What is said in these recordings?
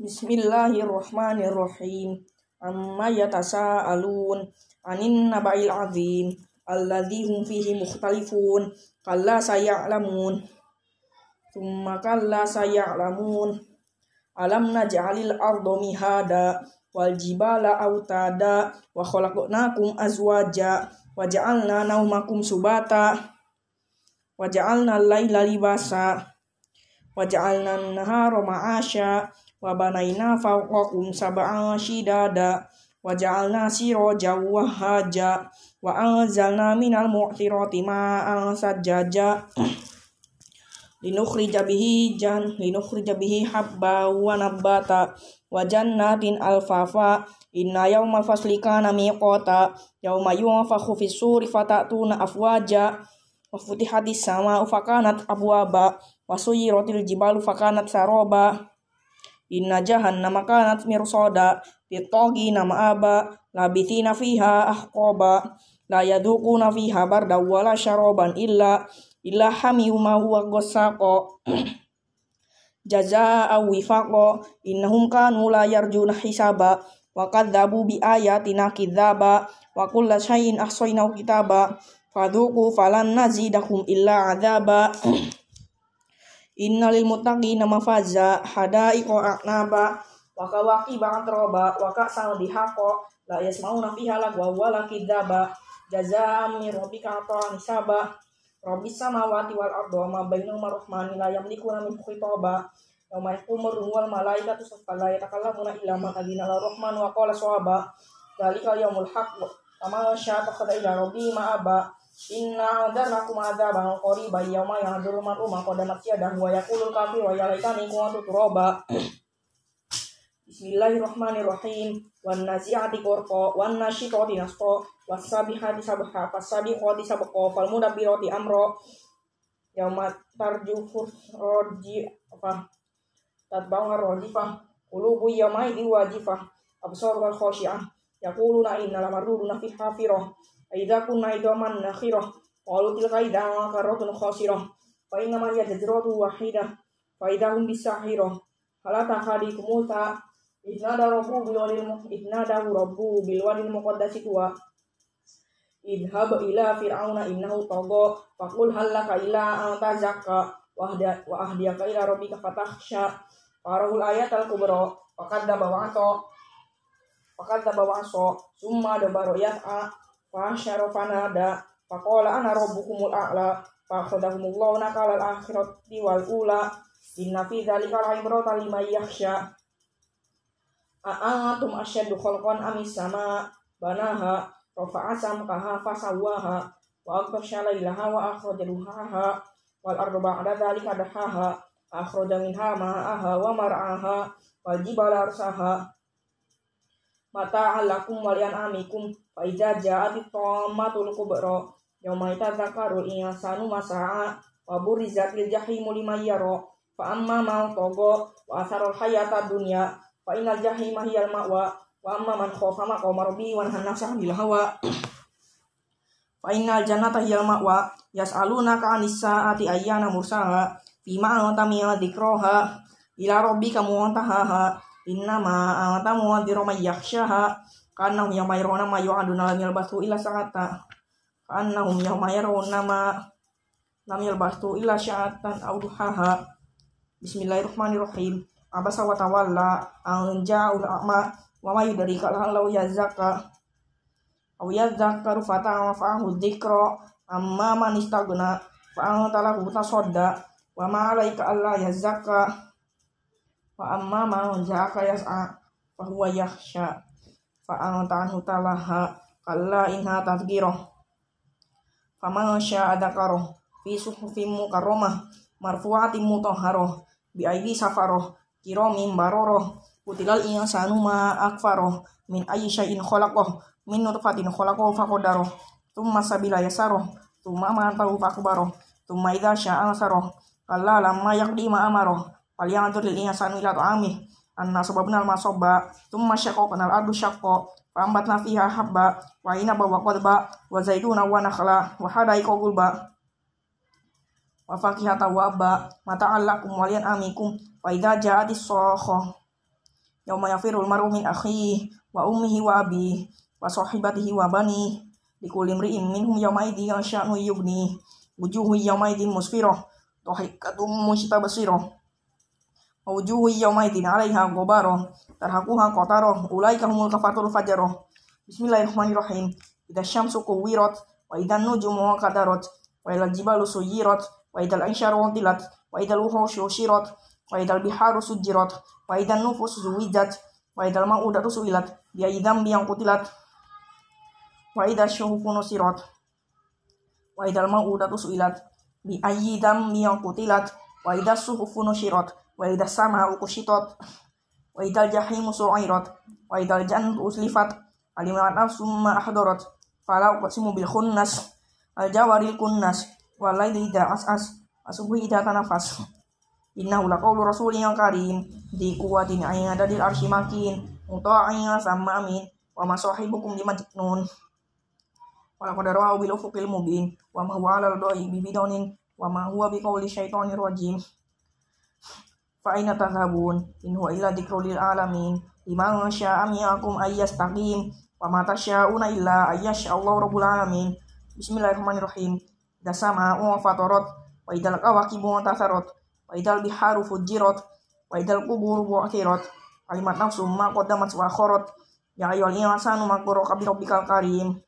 Bismillahirrahmanirrahim. Amma yatasaalun anin naba'il azim alladzi hum fihi mukhtalifun. Kalla saya'lamun. Tsumma kalla saya'lamun. Alam naj'alil arda mihada wal jibala autada wa khalaqnakum azwaja wa ja'alna naumakum subata wa ja'alna al-laila libasa wa ja'alna an-nahara ma'asha wa banaina fawqakum sab'an shidada wa ja'alna sirajan wa haja wa anzalna minal mu'thirati ma'an sajjaja linukhrija bihi jan linukhrija bihi habba wa nabata wa jannatin alfafa inna yawmal fasli kana miqata yawma yunfakhu fis suri fatatuna afwaja wa futihatis sama fakanat abwaba wa suyiratil jibalu fakanat saroba. Inna jahannama kanat mirsoda nama ma'aba labithina fiha ahqaba la yadhuquna fiha barda wala syaroban illa. Illa hamiyuma huwa ghasaqa jazaa'a wifaqa innahum kanu la yarjuna hisaba. Wa kadzabu bi ayatina kidzaba. Wa kulla syai'in kitaba. Fadhuqu falan nazidakum illa adzaba Innalil muttaqina mafaza hadaiqa a'naba wa kawaki ba'an roba wa ka'san dihaqa la yasmauna fiha lagwa wa la kidzaba jazaa'an min rabbika ata'an hisaba. Rabbis samawati wal ardi wa ma bainahuma rahmani la yamlikuna min khitaba. Yawma yaqumu wal malaikatu saffa la yatakallamuna illa man adina lar rahman wa qala sawaba dzalika yaumul haqq. Wa ma syaa takhadha ila rabbi ma'aba Inna adzarnakum adzaban qariban yawma yahduru man umma qadamat yadah wa yaqulul kafir wa yalaitani kuntu turaba. Bismillahirrahmanirrahim. Wan nazi'ati qurqa wan nasyiqati nasqa was sabihati sabha fas sabiqati sabqa fal mudabbirati amra. Yauma tarjufu roji apa tatba'u rojifah qulubu yawma idin wajifah absar wal khashi'ah yaquluna inna lamarruna fi hafirah Aida kunna idaman nakhirah Walau tilka idha karotun khasirah Fa inna ma hiya jazratu wahidah Fa idha hum bisahirah Halata khadi kumuta Idnada rabbu bilwadil Idnada rabbu bilwadil muqaddasi tuwa Idhab ila fir'auna innahu togo Fakul halaka ila anta zakka Wa ahdiyaka ila rabbika fatahsya Farahul ayat al-kubra Fakad daba wa'aso Fakad daba wa'aso Summa daba ro'yat'a Fahasyara fanada Faqala ana rabbukumul a'la Fakhadahumullahu nakala al-akhirati wal ula Inna fi dhalika al-ibrata liman yakhsha. A'atum asyadu khalqan amis sama Banaha Rafa'a samkaha fasawaha Wa aghtasha laylaha wa akhraja duhaha Wal ardu ba'da dhalika dahaha Akhraja minha ma'aha Mata alakum walian amikum. Fa iza ja'at thammatul kubra. Yauma yatadzakkaru insanu masa'a. Wa burizatil jahimu liman yara fa amma man tagha wa asarul hayata dunya fa innal jahima hiyal ma'wa. Wa amma man khafa maqama rabbi wa nahana nafsa bil hawa. Fa innal jannata hiyal ma'wa. Yas'alunaka 'anis sa'ati ayyana mursaha. Fima anta min dzikraha ila rabbika muntahaha innama anta muwadhiru may yakhshaha Kanahum yang mayrona ma yu'aduna lam yalbasu illa sa'ata. Kanahum yang mayrona ma lam yalbasu illa sya'atan aw duhaha. Bismillahirrahmanirrahim. Abasa wa tawalla an ja'ul a'ma wa ma yudrika lahu yazakka. Aw yazakkaru fata fa'ahu dzikra amma man istagna fa'anta lahu tasodda wa ma alaika alla yazakka wa amma man ja'aka yas'a fa huwa yakhsha fa'antahu talaha kalla inha tazkirah faman syaa dzakarahu fi suhufin mukarramah marfu'atin mutahharah bi aidi safarah kiramin bararah kutilal insanu ma akfarah min ayyi syai'in khalaqah min nutfatin khalaqahu faqadarah thumma sabila yasarah thumma amatahu faqbarah thumma idza syaa ansarah kalla lamma yaqdi ma amarah falyanzur lil insanu ila ta'amih anna sababna al-masobba thumma syaqaqna al-ardu syaqqa fa ambatna fiha habba. Wa inaba wa qadba wa zaituna wa nakhla. Wa hadaika gulba. Wa fakihata wa abba mata'allakum walian amikum. Fa idza ja'atis sakha yauma yafirul maru min akhihi wa ummihi wa abihi wa sahibatihi wa bani likulli imri'in minhum yawma idin sya'nu yughni wujuhu yawma idin musfirah dhahikatum mustabsirah wa wujuhu yawma idin 'alaiha ghabarah tarhaquha qatarah ulaika humul kafatul fajarah bismillahirrahmanirrahim idza syamsu kuwirat wa idan nujumu qadarat wa ilal jibalu suyirat wa idal ansharu tilat wa idal wuhushu shirat wa idal biharu sujirat wa idan nufus zuwijat wa idal sama'u kushitat wa idal jahimu su'irat wa idal jannatu uslifat alimat nafsum ma ahdarat fala uqsimu bil khunnas al jawaril kunnas wal laili idza as'as asubuhi idza tanafas Innahu laqawlu karim di kuwatin ayat dari arsy makin muta'in sama amin wa ma sahibukum di majnun wa laqad rawahu bil ufuqil mubin wa ma huwa ala doi bibidonin wa ma huwa biqauli syaitonir rajim fa aina tadhabun in huwa illa dzikrul lil alamin. Liman syaa minkum ayyastaqim wa ma tasyauna illa Allah rabbul alamin. Bismillahirrahmanirrahim. Dasama wa fatarat wa idal kawakibu tasarat wa idal biharu fujirat wa idal kuburu bu'thirat kalimat nafsu ma qaddamat wa akharat. Ya ayyuhal insanu ma ghurraka bi rabbikal karim.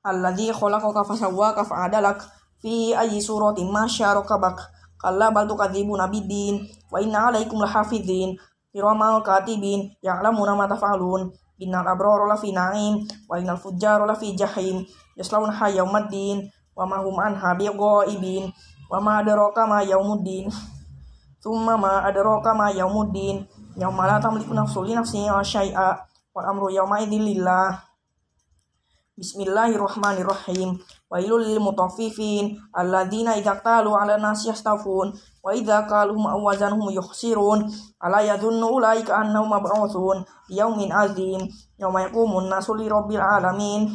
Alladzi khalaqaka fasawwaka fa'adalak fi ayyi suratin ma syarakabak kalla bal tukadzibuna biddin wa inna 'alaikum lahafizin kiramal katibin ya'lamuna ma taf'alun. Innal abrara lafi na'im wa innal fujjara lafi jahim. Yaslawnaha yaumaddin wa ma hum anha biqaibin wa ma adraka ma yaumuddin thumma ma adraka ma yaumuddin yauma la tamliku nafsun li nafsin syai'a wal amru yauma idzin lillah. Bismillahirrahmanirrahim. Wailul lil mutaffifin alladzina idza qalu 'ala nasi yastafun wa idza qaluhum awazanhum yukhsirun ala yadhunnu ulaika annahum mab'utsun yaumin azim yauma yaqumun nasu li rabbil alamin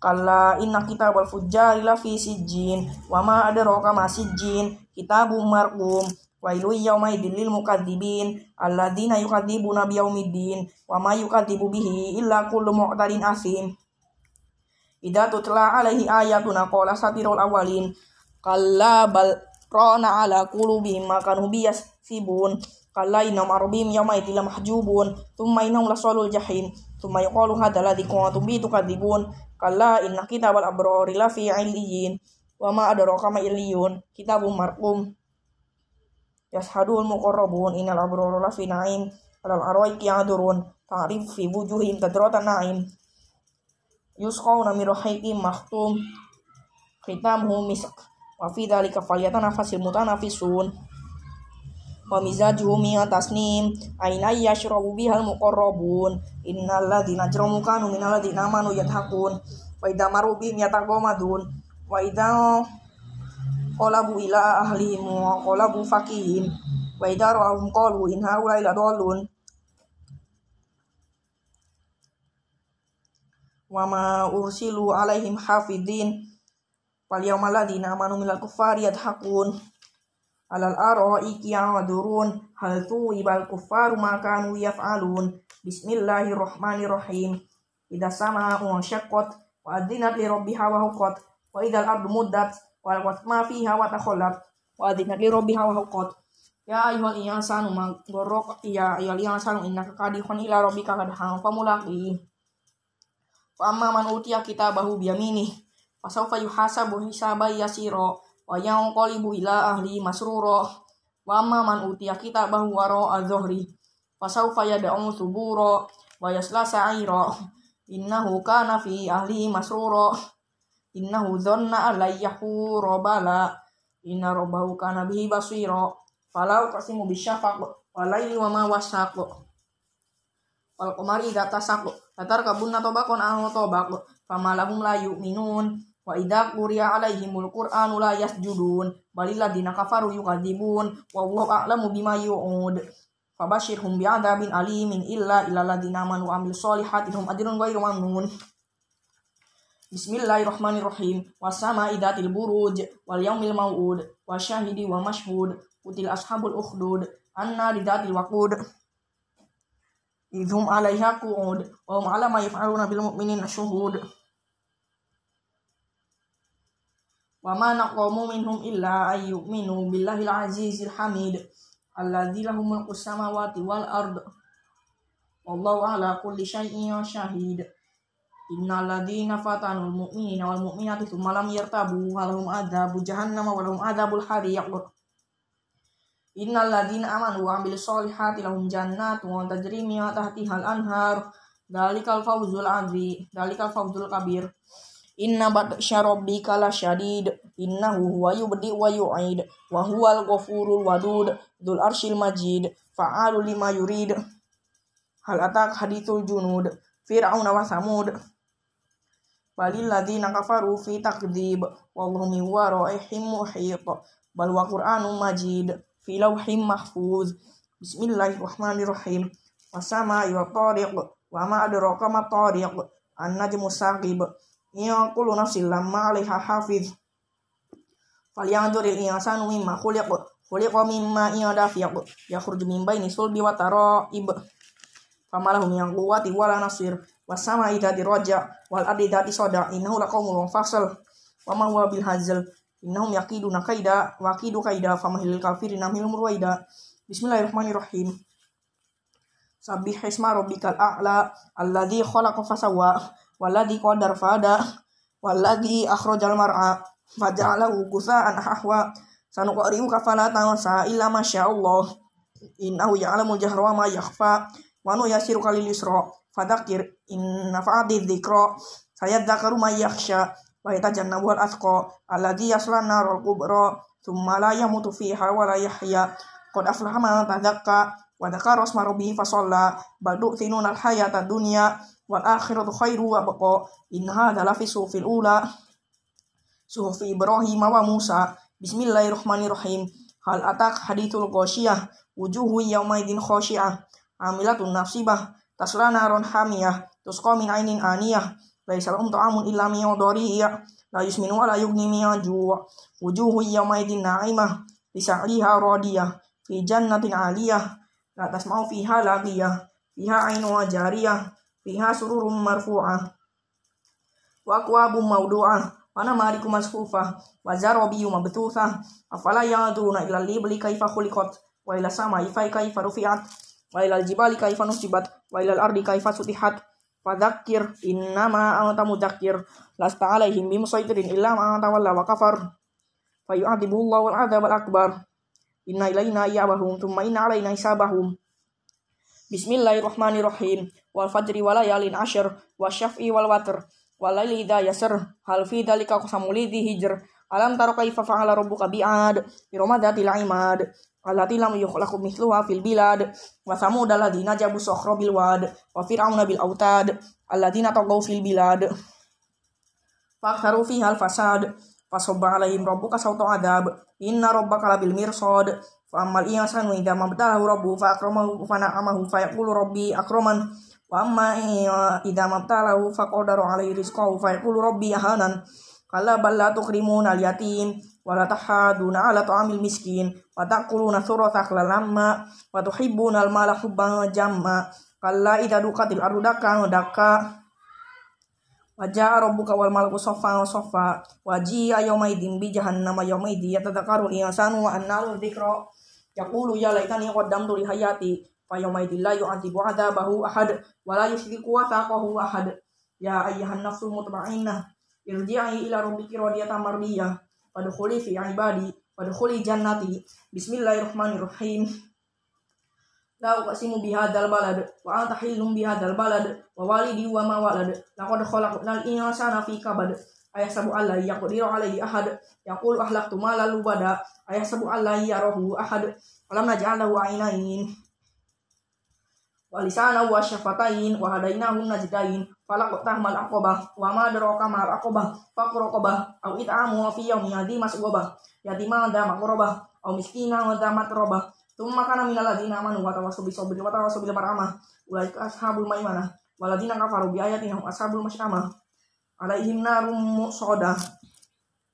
Kalla inna kitabal fujjari lafi sijjin wa ma adraka ma sijjin kitabum marqum Wailu yawma idin lil mukadzibin alladzina yukadzibuna biyaumiddin wa ma yukadzibu bihi illa kullu mu'tadin asim Idza tutla alaihi ayatuna qala satirul awalin kalla bal rana ala qulubihim ma kanu sibun kalla inna marbihim yawma idin mahjubun. Thumma innahum lasalul jahim. Thumma yuqalu hadzal ladzi kuntum bihi tukadzibun. Kalla inna kitabal abrori lafi illiyin. Wa ma adraka ma illiyun. Kitabum marqum. Yashadul muqarrabun. Innal abrara lafi na'im. Alal arwaiki yadurun. Ta'rif fi wujuhim tadratan na'im yusqawna min rahiqim makhtum khitamuhu misk. Wa fi dhalika falyatanafasil mutanafisun. Wa mizajuhu min tasnim. Aina yashrabu bihal muqarrabun. Innal ladzina ajramu kanu yadhakun. Wa idza maru bihim yataqamadun wa ila ahlihim wa fakihim wa haula ila dallun wa ma ursilu alaihim hafidin. Wal yawmal ladzina amanu minal kuffari yadhakun. Alal araiki ya'durun. Hal tuwibal kuffaru ma kanu yaf'alun. Bismillahirrahmanirrahim. Idza sama'u syaqqat wa adzinat li rabbiha wa huqqat. Wa idzal ardu muddat wa alqat ma fiha wa takhallat. Wa adzinat li rabbiha wa huqqat. Ya ayyuhal insanu ma gharraka ya ayyuhal insanu innaka kadihun ila rabbika kadhan famulaqi fa amma man utiya kitabahu biyaminih fa sawfa yuhasabu hisaban yasira wa yanqalibu ila ahli masrura wa amma man utiya kitabahu wara adh-dhahri fasawfa yad'u subura wa yasla sa'ira innahu kana fi ahli masrura innahu dhanna yahura bala inna rabbahu kana bihi basira falau qasimu bisyafaq wa laili wa ma wasaq. Wal qamari idza tatar kabunna tobakon an tobak. Famalahum la yu'minun. Wa idza quriya alaihimul qur'anu la yasjudun. Balil ladina kafaru yukadzibun wallahu a'lamu bima yu'ud. Fabashirhum bi'adzabin alimin illa ila ladina amanu wa amil solihati. Hum ajrun ghairu mamnun. Bismillahirrahmanirrahim. Wasama idatil buruj wal yaumil mau'ud wa syahidi wa mashhud. Util ashabul ukhdud. Anna lidatil waqud idhum alaiha qu'ud wa hum ala ma yaf'aluna bil mu'minina syuhud wa ma naqamu minhum illa ay yu'minu billahi al-azizil hamid alladzi lahu mulku samawati wal ard. Wallahu ala kulli syai'in syahid innal ladzina fatanul mu'minina wal mu'minati tsumma lam yartabu walahum adzabu jahannam wa lahum adzabul hariq Innal ladzina amanu wa amilus solihati lahum jannatun tajri min tahtiha al-anhar. Dalikal fawzul azim, dalikal fawzul kabir. Inna batsya rabbika lasyadid. Innahu huwa yubdi wa yu'id. Wa huwal ghafurul wadud. Dzul arsyil majid. Fa'alu lima yurid. Hal atak hadithul junud. Fir'aun wa samud. Balil ladzina kafaru fi takdzib. Wallahu min waraihim muhit. Bal wa Qur'anum majid fi lauhim mahfuz. Bismillahirrahmanirrahim. Wasama wa tariq wa ma adraka ma tariq. An-najmu saqib. Ya kullu nafsin lamma 'alaiha hafiz. Falyanzuril insanu mimma khuliq. Khuliqa mimma dafiq. Yakhruju min baini sulbi wa tara'ib. Famalahum yang quwwati wala nasir. Wasama idati roja wal ardi dati soda. Innahu laqawmul fasal. Wa ma huwa bil hazal. Innahum yakiduna kaida wa akidu kaida famahil kafirin amhil murwaida. Bismillahirrahmanirrahim. Sabih isma rabbikal a'la alladzi khalaqa fasawwa walladzi qadar fada walladzi akhrajal mar'a faja'alahu gusa'an ahwa sanuqri'uka fala tansa illa masyaallah innahu ya'lamul jahra wa ma yakhfa wa nu yasiruka lil yusra fadzakir in nafa'ati dzikra sayadzakaru may yakhsha wa yatajannabu al-atqa alladhi yasla narul kubra thumma la yamutu fiha wa la yahya. Qad aflaha man tadzakka wa dzakara asma rabbih fa shalla bal tu'tinuna al-hayata dunya wal akhiratu khairu wa baqa in hadha la fi sufil ula suhufi ibrahim wa musa. Bismillahirrahmanirrahim. Hal atak hadithul ghasyiyah wujuhu yawmaidin khasyiah amilatun nasibah tasla naron laisa lahum ta'amun illa min dhariya la yusminu wa la yughni min ju' wujuhu yawma idin na'imah bi sa'riha radiyah fi jannatin 'aliyah la tasma'u fiha lagiyah fiha 'ainun jariyah fiha sururum marfu'ah. Wa aqwabum mawdu'ah wa namariku masfufah wa zarabiyu mabtuthah afala ya'duna ila libli kaifa khuliqat wa ila sama'i kaifa rufi'at wa ila al-jibali kaifa nusibat wa ila al-ardi kaifa sutihat Fadzakir innama anta mudzakir. Lasta alaihim bimusaitirin illa ma tawalla wa kafar. Fayu'adzibullahu al-'adzab al-akbar. Inna ilaina iyabahum thumma inna alaina hisabahum. Bismillahirrahmanirrahim. Wal fajri wal layalin ashr syaf'i wal watr wal laili idza yasr hal fi dzalika qasamul hijr. Alam tara kaifa fa'ala rabbuka bi'ad iramadatil imad allati lam yukhlaqu mithluha fil bilad wa samud alladziina jabu sokhra bil wad wa fir'auna bil autad alladziina taghaw fil bilad. Faktharu fiha al fasad fasabba alaihim rabbuka sawta adab inna rabbaka labil mirsad. Fa ammal insanu idza mabtalahu rabbuhu fa akramahu fa na'amahu fa yaqulu rabbi akraman. Wa amma idza mabtalahu fa qadara alaihi rizqahu fa yaqulu rabbi ahanan. Kalla bal la tukrimuna al yatim wala tahaduna ala ta'amil miskin. Wa ta'kuluna thurata lamma wa tuhibbuna al-mala hubban jamma. Kalla idza duqatil ardu dakka dakka. Wa ja'a rabbuka wal malaku saffan saffa. Wa ji'a yawma idzin bi jahannam yawma idzi yatadhakkaru al-insanu wa anna lahu dhikra. Yaqulu ya laitani qaddamtu li hayati. Fa yawma idzin la yu'adhibu 'adzabahu ahad wa la yushriku wathaqahu ahad. Ya ayyuhan nafsul mutma'innah irji'i ila rabbiki radiyatan mardiyah Wadkhuli fi ibadi wadkhuli jannati. Bismillahirrahmanirrahim. La uqsimu bihadzal balad wa anta hillum bihadzal balad wa walidi wa ma walad. Laqad khalaqnal insana fi kabad. Ayahsabu alla yaqdiru alaihi ahad. Yaqulu ahlaktu malan lubada. Ayahsabu alla yarahu ahad. Alam naj'al lahu ainain wa lisana wa syafatain wa hadainahum najdain falaq tahmal aqabah wa ma adraka mal aqabah faqraqabah au it'amu fi yawmin yadi masghabah yatima da maqrabah au miskina wa da matrabah. Thumma kana minal ladina amanu wa tawassaw bis sabri wa tawassaw bil marhamah ulaika ashabul maimanah waladina kafaru bi ayatina ashabul masyamah alaihim narum musadah